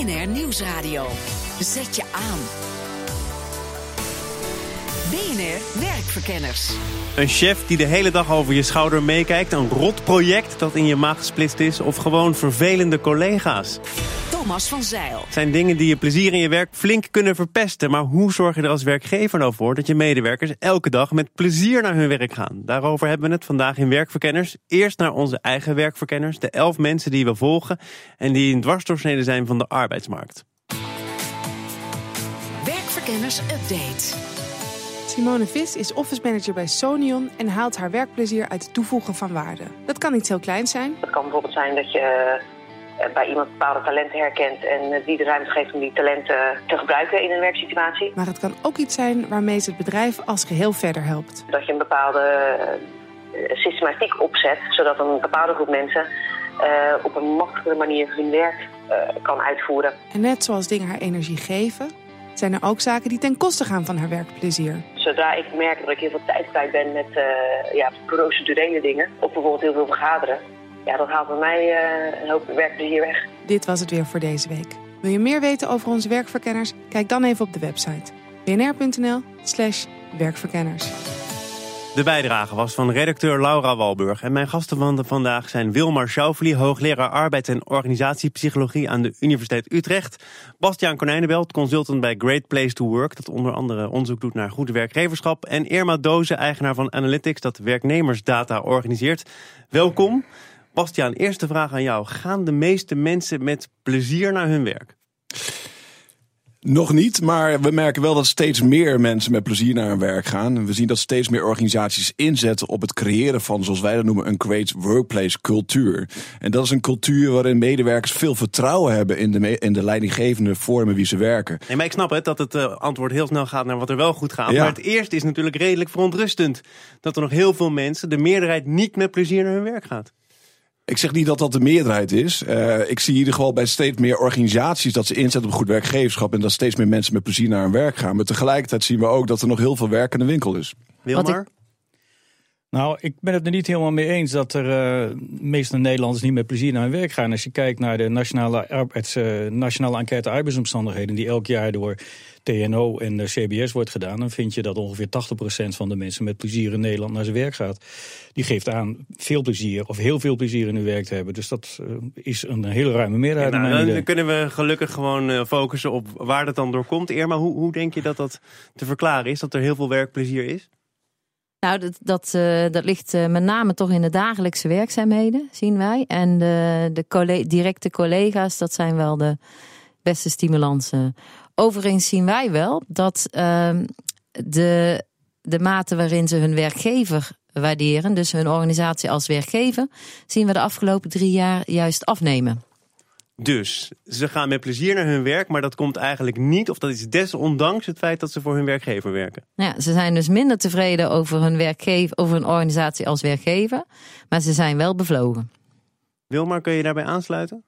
BNR Nieuwsradio. Zet je aan. BNR Werkverkenners. Een chef die de hele dag over je schouder meekijkt, een rot project dat in je maag gesplitst is of gewoon vervelende collega's. Thomas van Zeil. Het zijn dingen die je plezier in je werk flink kunnen verpesten. Maar hoe zorg je er als werkgever nou voor dat je medewerkers elke dag met plezier naar hun werk gaan? Daarover hebben we het vandaag in Werkverkenners. Eerst naar onze eigen werkverkenners, de elf mensen die we volgen en die een dwarsdoorsnede zijn van de arbeidsmarkt. Werkverkenners Update. Simone Vis is office manager bij Sonion en haalt haar werkplezier uit het toevoegen van waarde. Dat kan iets heel kleins zijn, Het kan bijvoorbeeld zijn dat je bij iemand bepaalde talenten herkent en eh, die de ruimte geeft om die talenten te gebruiken in een werksituatie. maar het kan ook iets zijn waarmee ze het bedrijf als geheel verder helpt. Dat je een bepaalde eh, systematiek opzet, zodat een bepaalde groep mensen eh, op een makkelijke manier hun werk eh, kan uitvoeren. En net zoals dingen haar energie geven, zijn er ook zaken die ten koste gaan van haar werkplezier. Zodra ik merk dat ik heel veel tijd kwijt ben met eh, ja, procedurele dingen, of bijvoorbeeld heel veel vergaderen, ja, dat haalt bij mij eh, een hoop werkplezier weg. Dit was het weer voor deze week. Wil je meer weten over onze werkverkenners? Kijk dan even op de website bnr.nl slash werkverkenners. De bijdrage was van redacteur Laura Walburg. En mijn gasten van vandaag zijn Wilmar Schauffele, hoogleraar arbeids- en organisatiepsychologie aan de Universiteit Utrecht. Bastiaan Konijnenbelt, consultant bij Great Place to Work, dat onder andere onderzoek doet naar goed werkgeverschap. En Irma Doze, eigenaar van Analytics, dat werknemersdata organiseert. Welkom. Bastiaan, eerste vraag aan jou. Gaan de meeste mensen met plezier naar hun werk? Nog niet, maar we merken wel dat steeds meer mensen met plezier naar hun werk gaan. En we zien dat steeds meer organisaties inzetten op het creëren van, zoals wij dat noemen, een great workplace cultuur. En dat is een cultuur waarin medewerkers veel vertrouwen hebben in de, in de leidinggevende vormen wie ze werken. Nee, maar ik snap het dat het eh, antwoord heel snel gaat naar wat er wel goed gaat. Ja. Maar het eerste is natuurlijk redelijk verontrustend. Dat er nog heel veel mensen, de meerderheid, niet met plezier naar hun werk gaat. Ik zeg niet dat dat de meerderheid is. Eh, ik zie in ieder geval bij steeds meer organisaties dat ze inzetten op goed werkgeverschap. En dat steeds meer mensen met plezier naar hun werk gaan. Maar tegelijkertijd zien we ook dat er nog heel veel werk in de winkel is. Wilmar? Nou, ik ben het er niet helemaal mee eens dat er eh meeste Nederlanders niet met plezier naar hun werk gaan. Als je kijkt naar de nationale, arbeids, eh, nationale enquête arbeidsomstandigheden, die elk jaar door TNO en de CBS wordt gedaan, dan vind je dat ongeveer 80% van de mensen met plezier in Nederland naar zijn werk gaat. Die geeft aan veel plezier of heel veel plezier in hun werk te hebben. Dus dat eh, is een hele ruime meerderheid. Nou, naar mijn dan idee. kunnen we gelukkig gewoon focussen op waar dat dan door komt. Irma, hoe, hoe denk je dat dat te verklaren is? Dat er heel veel werkplezier is? Nou, dat, dat, eh, dat ligt eh, met name toch in de dagelijkse werkzaamheden, zien wij. En de, de directe collega's, dat zijn wel de beste stimulansen. Overigens zien wij wel dat ehm, de, de mate waarin ze hun werkgever waarderen, dus hun organisatie als werkgever, zien we de afgelopen drie jaar juist afnemen. Dus ze gaan met plezier naar hun werk, maar dat komt eigenlijk niet, of dat is desondanks het feit dat ze voor hun werkgever werken. Nou Ja, ze zijn dus minder tevreden over hun werkgever, over hun organisatie als werkgever, maar ze zijn wel bevlogen. Wilmar, kun je daarbij aansluiten?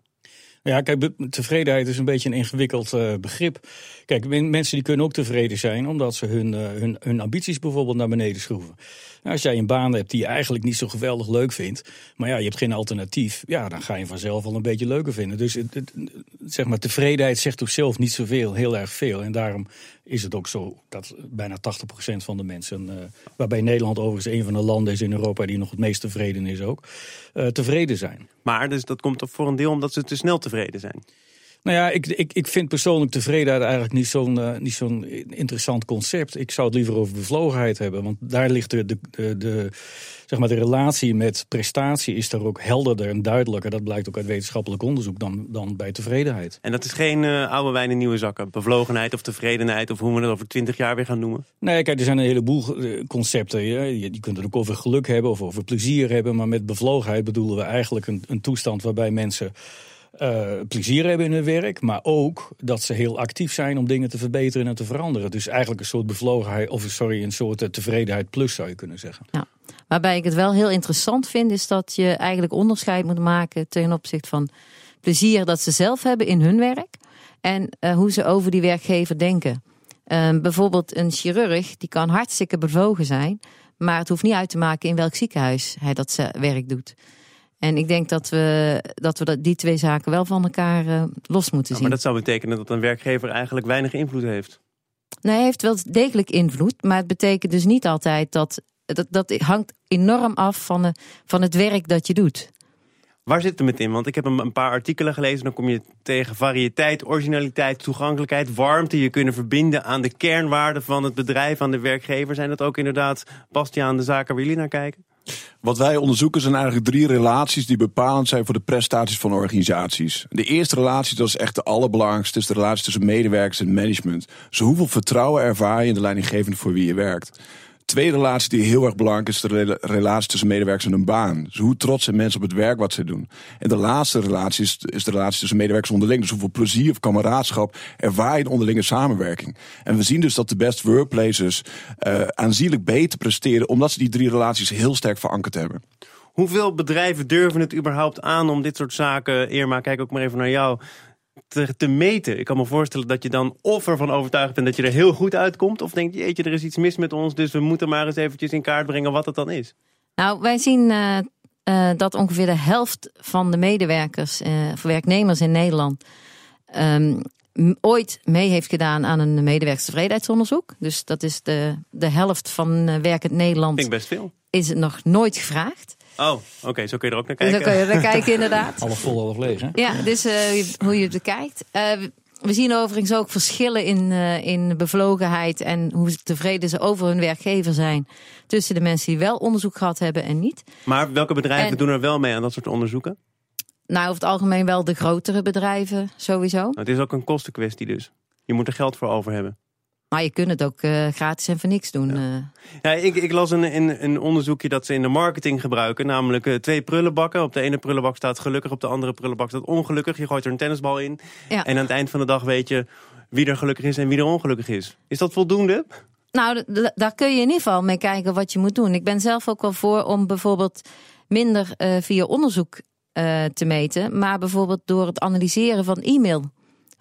Ja, kijk, tevredenheid is een beetje een ingewikkeld eh, begrip. Kijk, men- mensen die kunnen ook tevreden zijn omdat ze hun, eh, hun, hun ambities bijvoorbeeld naar beneden schroeven. Nou, als jij een baan hebt die je eigenlijk niet zo geweldig leuk vindt, maar ja, je hebt geen alternatief, ja, dan ga je vanzelf al een beetje leuker vinden. Dus het, zeg maar, tevredenheid zegt op zelf niet zoveel, heel erg veel. En daarom is het ook zo dat bijna 80% van de mensen, eh, waarbij Nederland overigens een van de landen is in Europa die nog het meest tevreden is ook, eh, tevreden zijn. Maar dus dat komt voor een deel omdat ze te snel tevreden zijn. Nou ja, ik, ik, ik vind persoonlijk tevredenheid eigenlijk niet zo'n eh, niet zo'n interessant concept. Ik zou het liever over bevlogenheid hebben. Want daar ligt de, de, de, de, zeg maar de relatie met prestatie is daar ook helderder en duidelijker. Dat blijkt ook uit wetenschappelijk onderzoek dan, dan bij tevredenheid. En dat is geen eh, oude wijn in nieuwe zakken. Bevlogenheid of tevredenheid of hoe we het over twintig jaar weer gaan noemen. Nee, kijk, er zijn een heleboel eh, concepten. Ja. Je, je kunt het ook over geluk hebben of over plezier hebben. Maar met bevlogenheid bedoelen we eigenlijk een, een toestand waarbij mensen eh, plezier hebben in hun werk. Maar ook dat ze heel actief zijn om dingen te verbeteren en te veranderen. Dus eigenlijk een soort bevlogenheid, of sorry, een soort eh, tevredenheid plus zou je kunnen zeggen. Ja. Waarbij ik het wel heel interessant vind, is dat je eigenlijk onderscheid moet maken ten opzichte van plezier dat ze zelf hebben in hun werk en eh, hoe ze over die werkgever denken. Ehm, bijvoorbeeld een chirurg, die kan hartstikke bevogen zijn, maar het hoeft niet uit te maken in welk ziekenhuis hij dat werk doet. En ik denk dat we, dat we dat- die twee zaken wel van elkaar eh, los moeten Ja, zien. maar dat zou betekenen dat een werkgever eigenlijk weinig invloed heeft. Nee, hij heeft wel degelijk invloed, maar het betekent dus niet altijd dat. Dat, dat hangt enorm af van, de, van het werk dat je doet. Waar zit het in? Want ik heb een, een paar artikelen gelezen. Dan kom je tegen variëteit, originaliteit, toegankelijkheid, warmte. Je kunnen verbinden aan de kernwaarden van het bedrijf, aan de werkgever. Zijn dat ook inderdaad, Bastiaan, de zaken waar jullie naar kijken? Wat wij onderzoeken zijn eigenlijk drie relaties die bepalend zijn voor de prestaties van organisaties. De eerste relatie, dat is echt de allerbelangrijkste, is de relatie tussen medewerkers en management. Dus hoeveel vertrouwen ervaar je in de leidinggevende voor wie je werkt? Tweede relatie die heel erg belangrijk is, de rela- relatie tussen medewerkers en hun baan. Dus hoe trots zijn mensen op het werk wat ze doen. En de laatste relatie is, is de relatie tussen medewerkers onderling. Dus hoeveel plezier of kameraadschap ervaar je in onderlinge samenwerking. En we zien dus dat de best workplaces eh, aanzienlijk beter presteren, omdat ze die drie relaties heel sterk verankerd hebben. Hoeveel bedrijven durven het überhaupt aan om dit soort zaken, Irma, kijk ook maar even naar jou, te, te meten? Ik kan me voorstellen dat je dan of ervan overtuigd bent dat je er heel goed uitkomt, of denkt, jeetje, er is iets mis met ons, dus we moeten maar eens eventjes in kaart brengen wat het dan is. Nou, wij zien eh, eh, dat ongeveer de helft van de medewerkers, eh, of werknemers in Nederland, ehm, ooit mee heeft gedaan aan een medewerkerstevredenheidsonderzoek. Dus dat is de, de helft van werkend Nederland, ik best veel. is het nog nooit gevraagd. Oh, oké, zo kun je er ook naar kijken. dan kun je naar kijken, inderdaad. Half vol, half leeg. Hè? Ja, dus eh, hoe je het bekijkt. Eh, we zien overigens ook verschillen in, eh, in bevlogenheid en hoe tevreden ze over hun werkgever zijn. Tussen de mensen die wel onderzoek gehad hebben en niet. Maar welke bedrijven En- doen er wel mee aan dat soort onderzoeken? Nou, over het algemeen wel de grotere bedrijven sowieso. Nou, het is ook een kostenkwestie dus. Je moet er geld voor over hebben. Maar je kunt het ook eh, gratis en voor niks doen. eh. Ja, ik, ik las een, een, een onderzoekje dat ze in de marketing gebruiken. Namelijk eh, twee prullenbakken. Op de ene prullenbak staat gelukkig, op de andere prullenbak staat ongelukkig. Je gooit er een tennisbal in. Ja. En aan het eind van de dag weet je wie er gelukkig is en wie er ongelukkig is. Is dat voldoende? Nou, daar kun je in ieder geval mee kijken wat je moet doen. Ik ben zelf ook wel voor om bijvoorbeeld minder via onderzoek te meten. Maar bijvoorbeeld door het analyseren van e-mail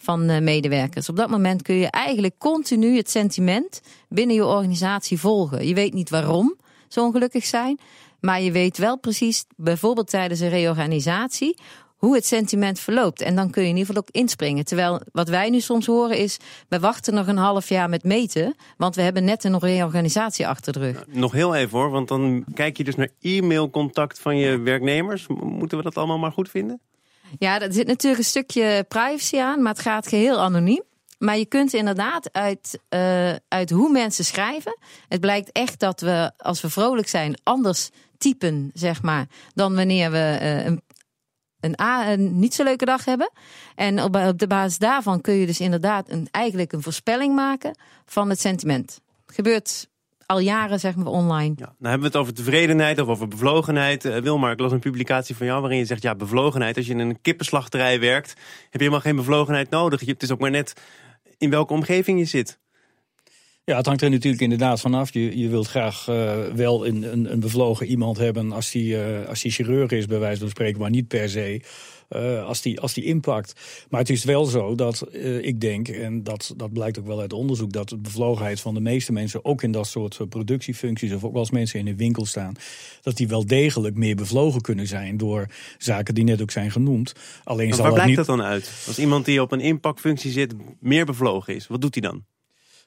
van eh, medewerkers. Op dat moment kun je eigenlijk continu het sentiment binnen je organisatie volgen. Je weet niet waarom ze ongelukkig zijn. Maar je weet wel precies, bijvoorbeeld tijdens een reorganisatie, hoe het sentiment verloopt. En dan kun je in ieder geval ook inspringen. Terwijl wat wij nu soms horen is, we wachten nog een half jaar met meten, want we hebben net een reorganisatie achter de rug. Nog heel even hoor, want dan kijk je dus naar e-mailcontact van je werknemers. Moeten we dat allemaal maar goed vinden? Ja, er zit natuurlijk een stukje privacy aan, maar het gaat geheel anoniem. Maar je kunt inderdaad uit, eh, uit hoe mensen schrijven. Het blijkt echt dat we, als we vrolijk zijn, anders typen, zeg maar, dan wanneer we eh, een, een, een niet zo leuke dag hebben. En op, op de basis daarvan kun je dus inderdaad een, eigenlijk een voorspelling maken van het sentiment. Gebeurt al jaren, zeg maar, online. Ja, nou hebben we het over tevredenheid of over bevlogenheid. Eh, Wilmar, ik las een publicatie van jou waarin je zegt... ja, bevlogenheid, als je in een kippenslachterij werkt... heb je helemaal geen bevlogenheid nodig. Je- Het is ook maar net in welke omgeving je zit. Ja, het hangt er natuurlijk inderdaad vanaf. Je, je wilt graag eh, wel een, een, een bevlogen iemand hebben als die, eh, als die chirurg is, bij wijze van spreken, maar niet per se. Eh, als, die, als die impact. Maar het is wel zo dat eh, ik denk, en dat, dat blijkt ook wel uit onderzoek, dat de bevlogenheid van de meeste mensen, ook in dat soort eh, productiefuncties, of ook als mensen in een winkel staan, dat die wel degelijk meer bevlogen kunnen zijn door zaken die net ook zijn genoemd. Alleen Maar zal waar dat blijkt niet. dat dan uit? Als iemand die op een impactfunctie zit meer bevlogen is, wat doet hij dan?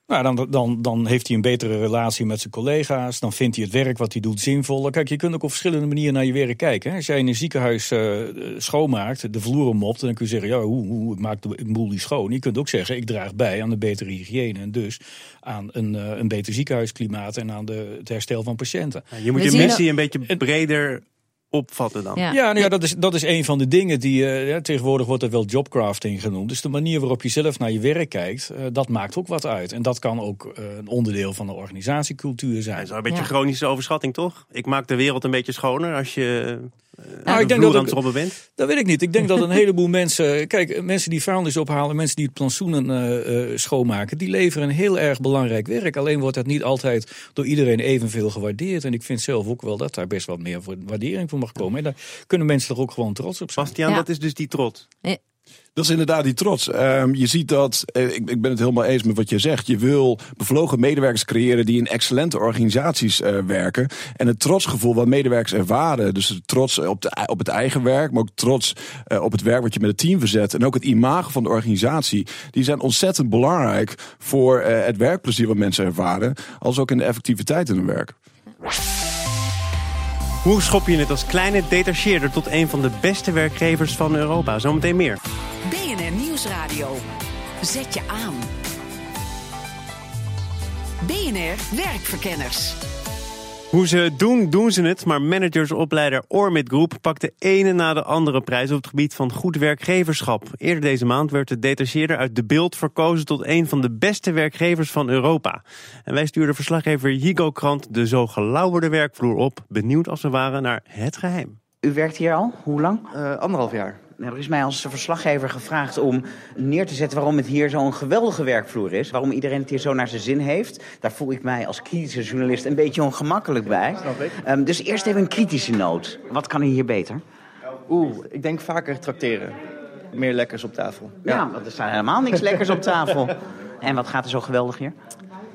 Nou, dan, dan, dan heeft hij een betere relatie met zijn collega's. Dan vindt hij het werk wat hij doet zinvoller. Kijk, je kunt ook op verschillende manieren naar je werk kijken. hè. Als jij in een ziekenhuis eh, schoonmaakt, de vloeren mopt... dan kun je zeggen, ja, hoe, hoe ik maak de boel die schoon. Je kunt ook zeggen, ik draag bij aan de betere hygiëne... en dus aan een, eh, een beter ziekenhuisklimaat... en aan de, het herstel van patiënten. Je moet je missie een beetje breder opvatten dan. Ja. Ja, nou ja dat, is, dat is een van de dingen die eh, ja, tegenwoordig wordt er wel jobcrafting genoemd. Dus de manier waarop je zelf naar je werk kijkt, eh, dat maakt ook wat uit. En dat kan ook eh, een onderdeel van de organisatiecultuur zijn. dat is wel een beetje Ja. chronische overschatting, toch? Ik maak de wereld een beetje schoner als je uh, Nou, ik denk dat aan het bent. Dat weet ik niet. Ik denk dat een heleboel mensen. Kijk, mensen die vuilnis ophalen, mensen die het plantsoenen eh, eh, schoonmaken, die leveren een heel erg belangrijk werk. Alleen wordt dat niet altijd door iedereen evenveel gewaardeerd. En ik vind zelf ook wel dat daar best wat meer voor waardering voor mag komen. En daar kunnen mensen er ook gewoon trots op zijn. Bastiaan, Ja. dat is dus die trots. Eh, Dat is inderdaad die trots. Ehm, je ziet dat, eh, ik, ik ben het helemaal eens met wat je zegt. Je wil bevlogen medewerkers creëren die in excellente organisaties eh, werken. En het trotsgevoel wat medewerkers ervaren. Dus trots op, de, op het eigen werk, maar ook trots eh, op het werk wat je met het team verzet. En ook het imago van de organisatie. Die zijn ontzettend belangrijk voor het werkplezier wat mensen ervaren. Als ook in de effectiviteit in hun werk. Hoe schop je het als kleine detacheerder tot een van de beste werkgevers van Europa? Zometeen meer. Nieuwsradio. Zet je aan. BNR Werkverkenners. Hoe ze het doen, doen ze het. Maar managersopleider Ormit Group pakt de ene na de andere prijs op het gebied van goed werkgeverschap. Eerder deze maand werd de detacheerder uit de beeld verkozen tot een van de beste werkgevers van Europa. En wij stuurden verslaggever Higo Krant de zo gelauwerde werkvloer op, benieuwd als we waren naar het geheim. U werkt hier al? Hoe lang? Uh, anderhalf jaar. Nou, er is mij als verslaggever gevraagd om neer te zetten waarom het hier zo'n geweldige werkvloer is. Waarom iedereen het hier zo naar zijn zin heeft. Daar voel ik mij als kritische journalist een beetje ongemakkelijk bij. Um, dus eerst even een kritische noot. Wat kan er hier beter? Oeh, ik denk vaker trakteren. Meer lekkers op tafel. Ja, ja want er staat helemaal niks lekkers op tafel. En wat gaat er zo geweldig hier?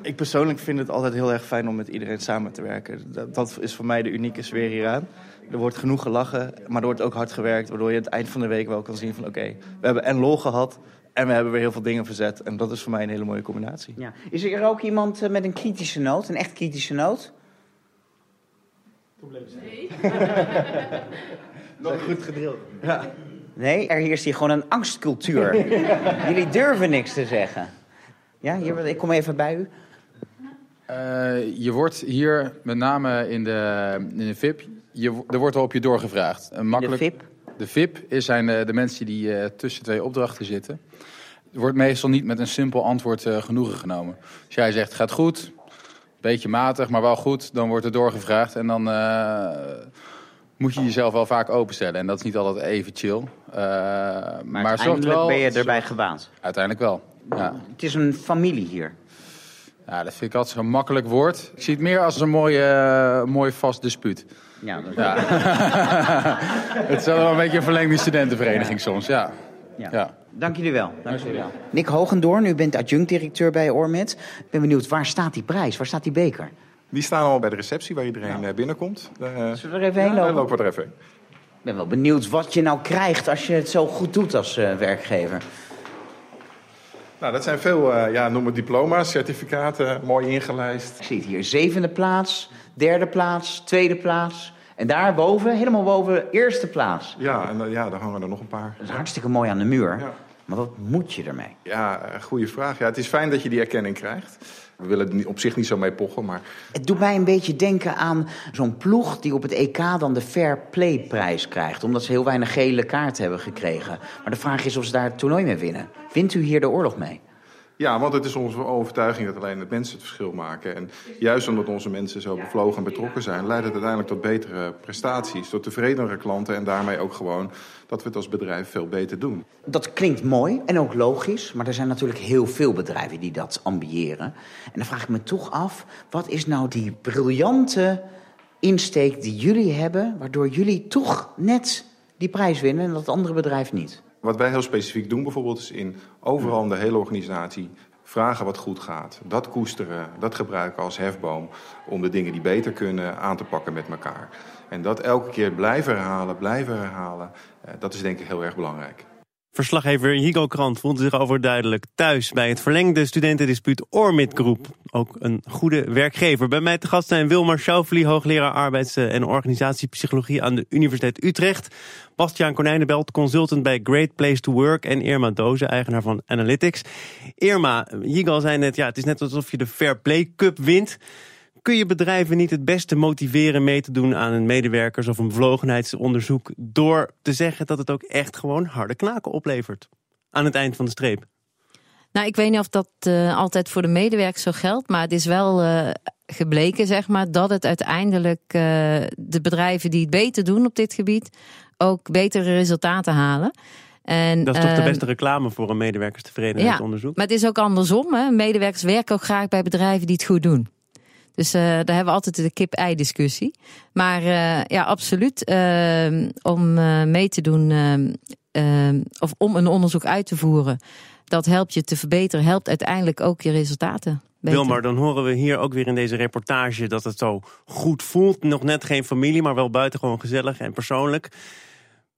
Ik persoonlijk vind het altijd heel erg fijn om met iedereen samen te werken. Dat, dat is voor mij de unieke sfeer hieraan. Er wordt genoeg gelachen, maar er wordt ook hard gewerkt. Waardoor je aan het eind van de week wel kan zien van oké, we hebben en lol gehad. En we hebben weer heel veel dingen verzet. En dat is voor mij een hele mooie combinatie. Ja. Is er ook iemand eh, met een kritische noot, een echt kritische noot? Probleem Nee. Nog goed gedeeld. Ja. Nee, er heerst hier gewoon een angstcultuur. Jullie durven niks te zeggen. Ja, hier, ik kom even bij u. Uh, je wordt hier met name in de, in de VIP je, er wordt al op je doorgevraagd. Een makkelijk, de VIP? De VIP zijn de, de mensen die uh, tussen twee opdrachten zitten. Er wordt meestal niet met een simpel antwoord uh, genoegen genomen. Als jij zegt, gaat goed, beetje matig, maar wel goed, dan wordt er doorgevraagd. En dan uh, moet je jezelf wel vaak openstellen. En dat is niet altijd even chill. maar maar uiteindelijk wel, ben je erbij gebaat? Uiteindelijk wel, ja. Het is een familie hier. Ja, dat vind ik altijd zo'n makkelijk woord. Ik zie het meer als een mooi, uh, mooi vast dispuut. Ja, dat ja. het is wel een beetje een verlengde studentenvereniging soms, ja. ja. ja. Dank jullie wel. Dank jullie wel. Nick Hogendoorn, u bent adjunct-directeur bij Ormet. Ik ben benieuwd, waar staat die prijs? Waar staat die beker? Die staan al bij de receptie waar iedereen ja. binnenkomt. Uh, Zullen we er even heen lopen? Lopen we er even heen. Ik ben wel benieuwd wat je nou krijgt als je het zo goed doet als uh, werkgever. Nou, dat zijn veel, uh, ja, noem het diploma's, certificaten, mooi ingelijst. Ik zie het hier, zevende plaats, derde plaats, tweede plaats. En daarboven, helemaal boven, eerste plaats. Ja, en ja, daar hangen er nog een paar. Dat is hartstikke mooi aan de muur. Ja. Maar wat moet je ermee? Ja, goede vraag. Ja, het is fijn dat je die erkenning krijgt. We willen er op zich niet zo mee pochen, maar... Het doet mij een beetje denken aan zo'n ploeg die op het EK dan de Fair Play prijs krijgt. Omdat ze heel weinig gele kaarten hebben gekregen. Maar de vraag is of ze daar het toernooi mee winnen. Wint u hier de oorlog mee? Ja, want het is onze overtuiging dat alleen het mensen het verschil maken. En juist omdat onze mensen zo bevlogen en betrokken zijn, leidt het uiteindelijk tot betere prestaties, tot tevredenere klanten en daarmee ook gewoon dat we het als bedrijf veel beter doen. Dat klinkt mooi en ook logisch, maar er zijn natuurlijk heel veel bedrijven die dat ambiëren. En dan vraag ik me toch af, wat is nou die briljante insteek die jullie hebben, waardoor jullie toch net die prijs winnen en dat andere bedrijf niet? Wat wij heel specifiek doen bijvoorbeeld is in overal in de hele organisatie vragen wat goed gaat. Dat koesteren, dat gebruiken als hefboom om de dingen die beter kunnen aan te pakken met elkaar. En dat elke keer blijven herhalen, blijven herhalen, eh, dat is denk ik heel erg belangrijk. Verslaggever Higo Krant voelde zich overduidelijk thuis bij het verlengde studentendispuut Ormit Groep. Ook een goede werkgever. Bij mij te gast zijn Wilmar Schaufeli, hoogleraar arbeids- en organisatiepsychologie aan de Universiteit Utrecht. Bastiaan Konijnenbelt, consultant bij Great Place to Work. En Irma Doze, eigenaar van Analytics. Irma, Higo zei net, ja, het is net alsof je de Fair Play Cup wint. Kun je bedrijven niet het beste motiveren mee te doen aan een medewerkers- of een bevlogenheidsonderzoek door te zeggen dat het ook echt gewoon harde knaken oplevert aan het eind van de streep? Nou, ik weet niet of dat uh, altijd voor de medewerkers zo geldt, maar het is wel uh, gebleken, zeg maar, dat het uiteindelijk uh, de bedrijven die het beter doen op dit gebied ook betere resultaten halen. En, dat is toch de beste reclame voor een medewerkerstevredenheidsonderzoek? Ja, maar het is ook andersom. Hè. Medewerkers werken ook graag bij bedrijven die het goed doen. Dus uh, daar hebben we altijd de kip-ei discussie. Maar uh, ja, absoluut. Uh, om mee te doen ehm, of om een onderzoek uit te voeren, dat helpt je te verbeteren, helpt uiteindelijk ook je resultaten. Beter. Dan horen we hier ook weer in deze reportage dat het zo goed voelt. Nog net geen familie, maar wel buitengewoon gezellig en persoonlijk.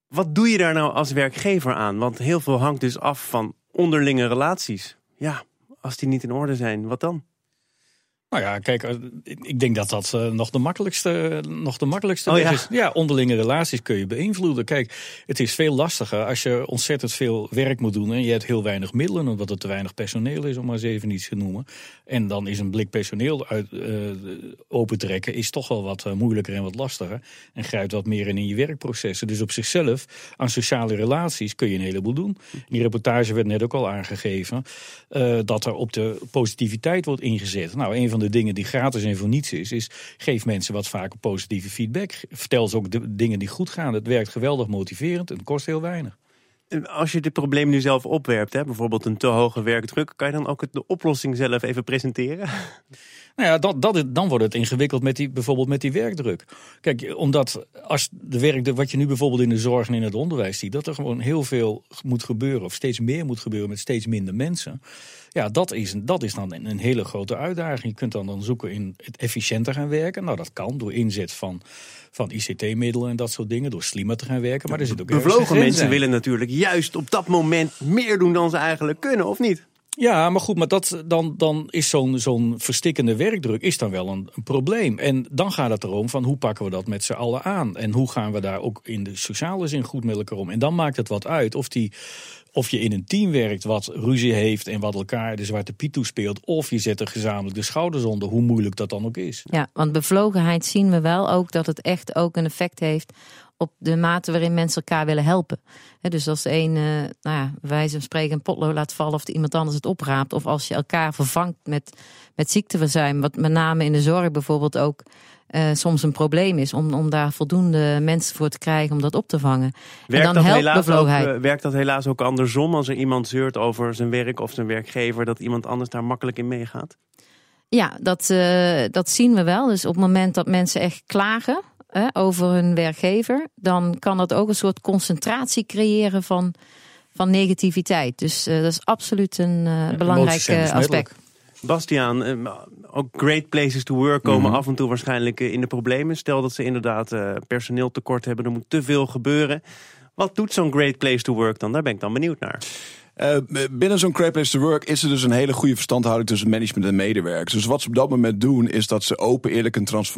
Wat doe je daar nou als werkgever aan? Want heel veel hangt dus af van onderlinge relaties. Ja, als die niet in orde zijn, wat dan? Nou ja, kijk, eh, ik denk dat dat eh, nog de makkelijkste, nog de makkelijkste Oh ja. is. Ja, onderlinge relaties kun je beïnvloeden. Kijk, het is veel lastiger als je ontzettend veel werk moet doen en je hebt heel weinig middelen, omdat er te weinig personeel is, om maar eens even iets te noemen. En dan is een blik personeel uit, eh, opentrekken is toch wel wat moeilijker en wat lastiger. En grijpt wat meer in in je werkprocessen. Dus op zichzelf, aan sociale relaties, kun je een heleboel doen. In die reportage werd net ook al aangegeven dat er op de positiviteit wordt ingezet. Nou, een van de dingen die gratis en voor niets is, is geef mensen wat vaker positieve feedback. Vertel ze ook de dingen die goed gaan. Het werkt geweldig motiverend en kost heel weinig. Als je dit probleem nu zelf opwerpt, hè, bijvoorbeeld een te hoge werkdruk, kan je dan ook de oplossing zelf even presenteren? Nou ja, dat, dat, dan wordt het ingewikkeld met die, bijvoorbeeld met die werkdruk. Kijk, omdat als de werk, wat je nu bijvoorbeeld in de zorg en in het onderwijs ziet, dat er gewoon heel veel moet gebeuren, of steeds meer moet gebeuren met steeds minder mensen. Ja, dat is, dat is dan een, hele grote uitdaging. Je kunt dan, dan zoeken in het efficiënter gaan werken. Nou, dat kan door inzet van, van ICT-middelen en dat soort dingen, door slimmer te gaan werken. Maar er zit ook Bevlogen mensen willen natuurlijk juist op dat moment meer doen dan ze eigenlijk kunnen, of niet? Ja, maar goed, maar dat, dan, dan is zo'n zo'n verstikkende werkdruk is dan wel een, een probleem. En dan gaat het erom van hoe pakken we dat met z'n allen aan? En hoe gaan we daar ook in de sociale zin goed met elkaar om? En dan maakt het wat uit of, die, of je in een team werkt wat ruzie heeft en wat elkaar de zwarte piet toespeelt. Of je zet er gezamenlijk de schouders onder, hoe moeilijk dat dan ook is. Ja, want bevlogenheid zien we wel ook dat het echt ook een effect heeft op de mate waarin mensen elkaar willen helpen. Dus als de een, eh, nou ja, wijze van spreken, een potlood laat vallen of iemand anders het opraapt. Of als je elkaar vervangt met, met ziekteverzuim, wat met name in de zorg bijvoorbeeld ook eh, soms een probleem is. Om, om daar voldoende mensen voor te krijgen om dat op te vangen. Werkt, en dan dat helaas ook, eh, werkt dat helaas ook andersom als er iemand zeurt over zijn werk of zijn werkgever, dat iemand anders daar makkelijk in meegaat? Ja, dat, dat zien we wel. Dus op het moment dat mensen echt klagen hè, over hun werkgever, dan kan dat ook een soort concentratie creëren van, van negativiteit. Dus eh, dat is absoluut een eh, belangrijk eh, besmettelijk. aspect. Bastiaan, ook great places to work komen Mhm. af en toe waarschijnlijk in de problemen. Stel dat ze inderdaad eh, personeel tekort hebben, er moet te veel gebeuren. Wat doet zo'n great place to work dan? Daar ben ik dan benieuwd naar. Eh, binnen zo'n Great Place to Work is er dus een hele goede verstandhouding tussen management en medewerkers. Dus wat ze op dat moment doen, is dat ze open, eerlijk en trans,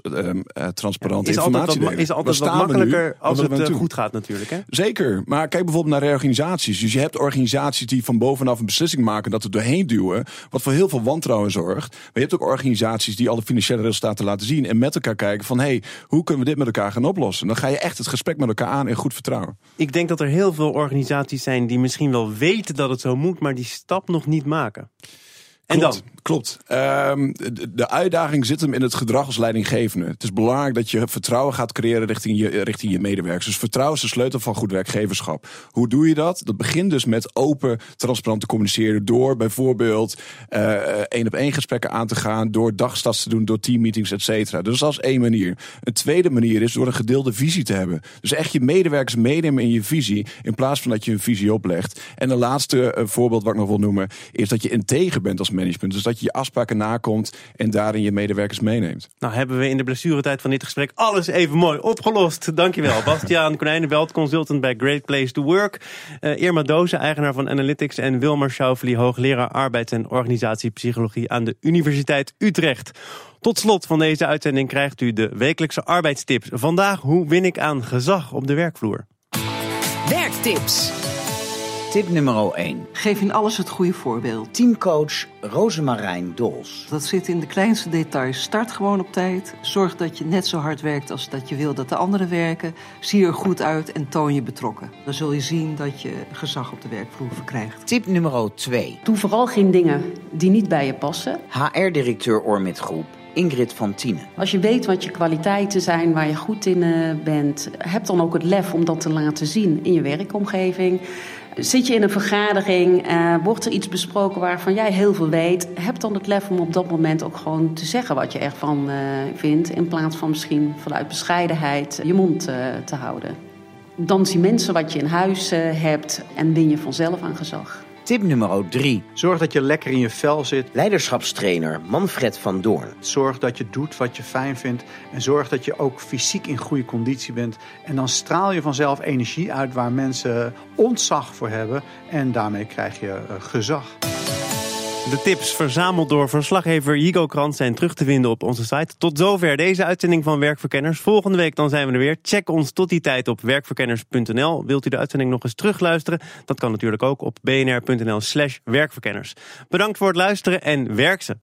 ehm, eh, transparant Is altijd informatie wat, delen. is altijd wat nu? makkelijker als het eh, goed gaat natuurlijk. Hè? Zeker, maar kijk bijvoorbeeld naar reorganisaties. Dus je hebt organisaties die van bovenaf een beslissing maken dat er doorheen duwen, wat voor heel veel wantrouwen zorgt. Maar je hebt ook organisaties die alle financiële resultaten laten zien en met elkaar kijken van hé, hey, hoe kunnen we dit met elkaar gaan oplossen? Dan ga je echt het gesprek met elkaar aan in goed vertrouwen. Ik denk dat er heel veel organisaties zijn die misschien wel weten dat het zo moet, maar die stap nog niet maken. En klopt, dan? Klopt. Ehm, de, uitdaging zit hem in het gedrag als leidinggevende. Het is belangrijk dat je vertrouwen gaat creëren richting je, richting je medewerkers. Dus vertrouwen is de sleutel van goed werkgeverschap. Hoe doe je dat? Dat begint dus met open, transparant te communiceren. Door bijvoorbeeld eh, één op één gesprekken aan te gaan. Door dagstats te doen, door teammeetings, et cetera. Dus dat is één manier. Een tweede manier is door een gedeelde visie te hebben. Dus echt je medewerkers meenemen in je visie. In plaats van dat je een visie oplegt. En een laatste eh, voorbeeld wat ik nog wil noemen. Is dat je integer bent als management. Dus dat je je afspraken nakomt. En daarin je medewerkers meeneemt. Nou hebben we in de blessuretijd van dit gesprek alles even mooi opgelost. Dankjewel. Bastiaan Konijnenbelt, consultant bij Great Place to Work. Eh, Irma Dozen, eigenaar van Analytics. En Wilmar Schauffele, hoogleraar arbeids- en organisatiepsychologie aan de Universiteit Utrecht. Tot slot van deze uitzending krijgt u de wekelijkse arbeidstips. Vandaag, hoe win ik aan gezag op de werkvloer? Werktips. Tip nummer 1. Geef in alles het goede voorbeeld. Teamcoach Rosemarijn Dols. Dat zit in de kleinste details. Start gewoon op tijd. Zorg dat je net zo hard werkt als dat je wil dat de anderen werken. Zie er goed uit en toon je betrokken. Dan zul je zien dat je gezag op de werkvloer verkrijgt. Tip nummer 2. Doe vooral geen dingen die niet bij je passen. HR-directeur Ormit Groep Ingrid van Tienen. Als je weet wat je kwaliteiten zijn, waar je goed in eh, bent, heb dan ook het lef om dat te laten zien in je werkomgeving. Zit je in een vergadering, eh, wordt er iets besproken waarvan jij heel veel weet, heb dan het lef om op dat moment ook gewoon te zeggen wat je ervan eh, vindt, in plaats van misschien vanuit bescheidenheid je mond eh, te houden. Dan zien mensen wat je in huis hebt en win je vanzelf aan gezag. Tip nummer 3. Zorg dat je lekker in je vel zit. Leiderschapstrainer Manfred van Doorn. Zorg dat je doet wat je fijn vindt. En zorg dat je ook fysiek in goede conditie bent. En dan straal je vanzelf energie uit waar mensen ontzag voor hebben. En daarmee krijg je uh, gezag. De tips verzameld door verslaggever Jigo Krant zijn terug te vinden op onze site. Tot zover deze uitzending van Werkverkenners. Volgende week dan zijn we er weer. Check ons tot die tijd op werkverkenners.nl. Wilt u de uitzending nog eens terugluisteren? Dat kan natuurlijk ook op bnr.nl slash werkverkenners. Bedankt voor het luisteren en werk ze!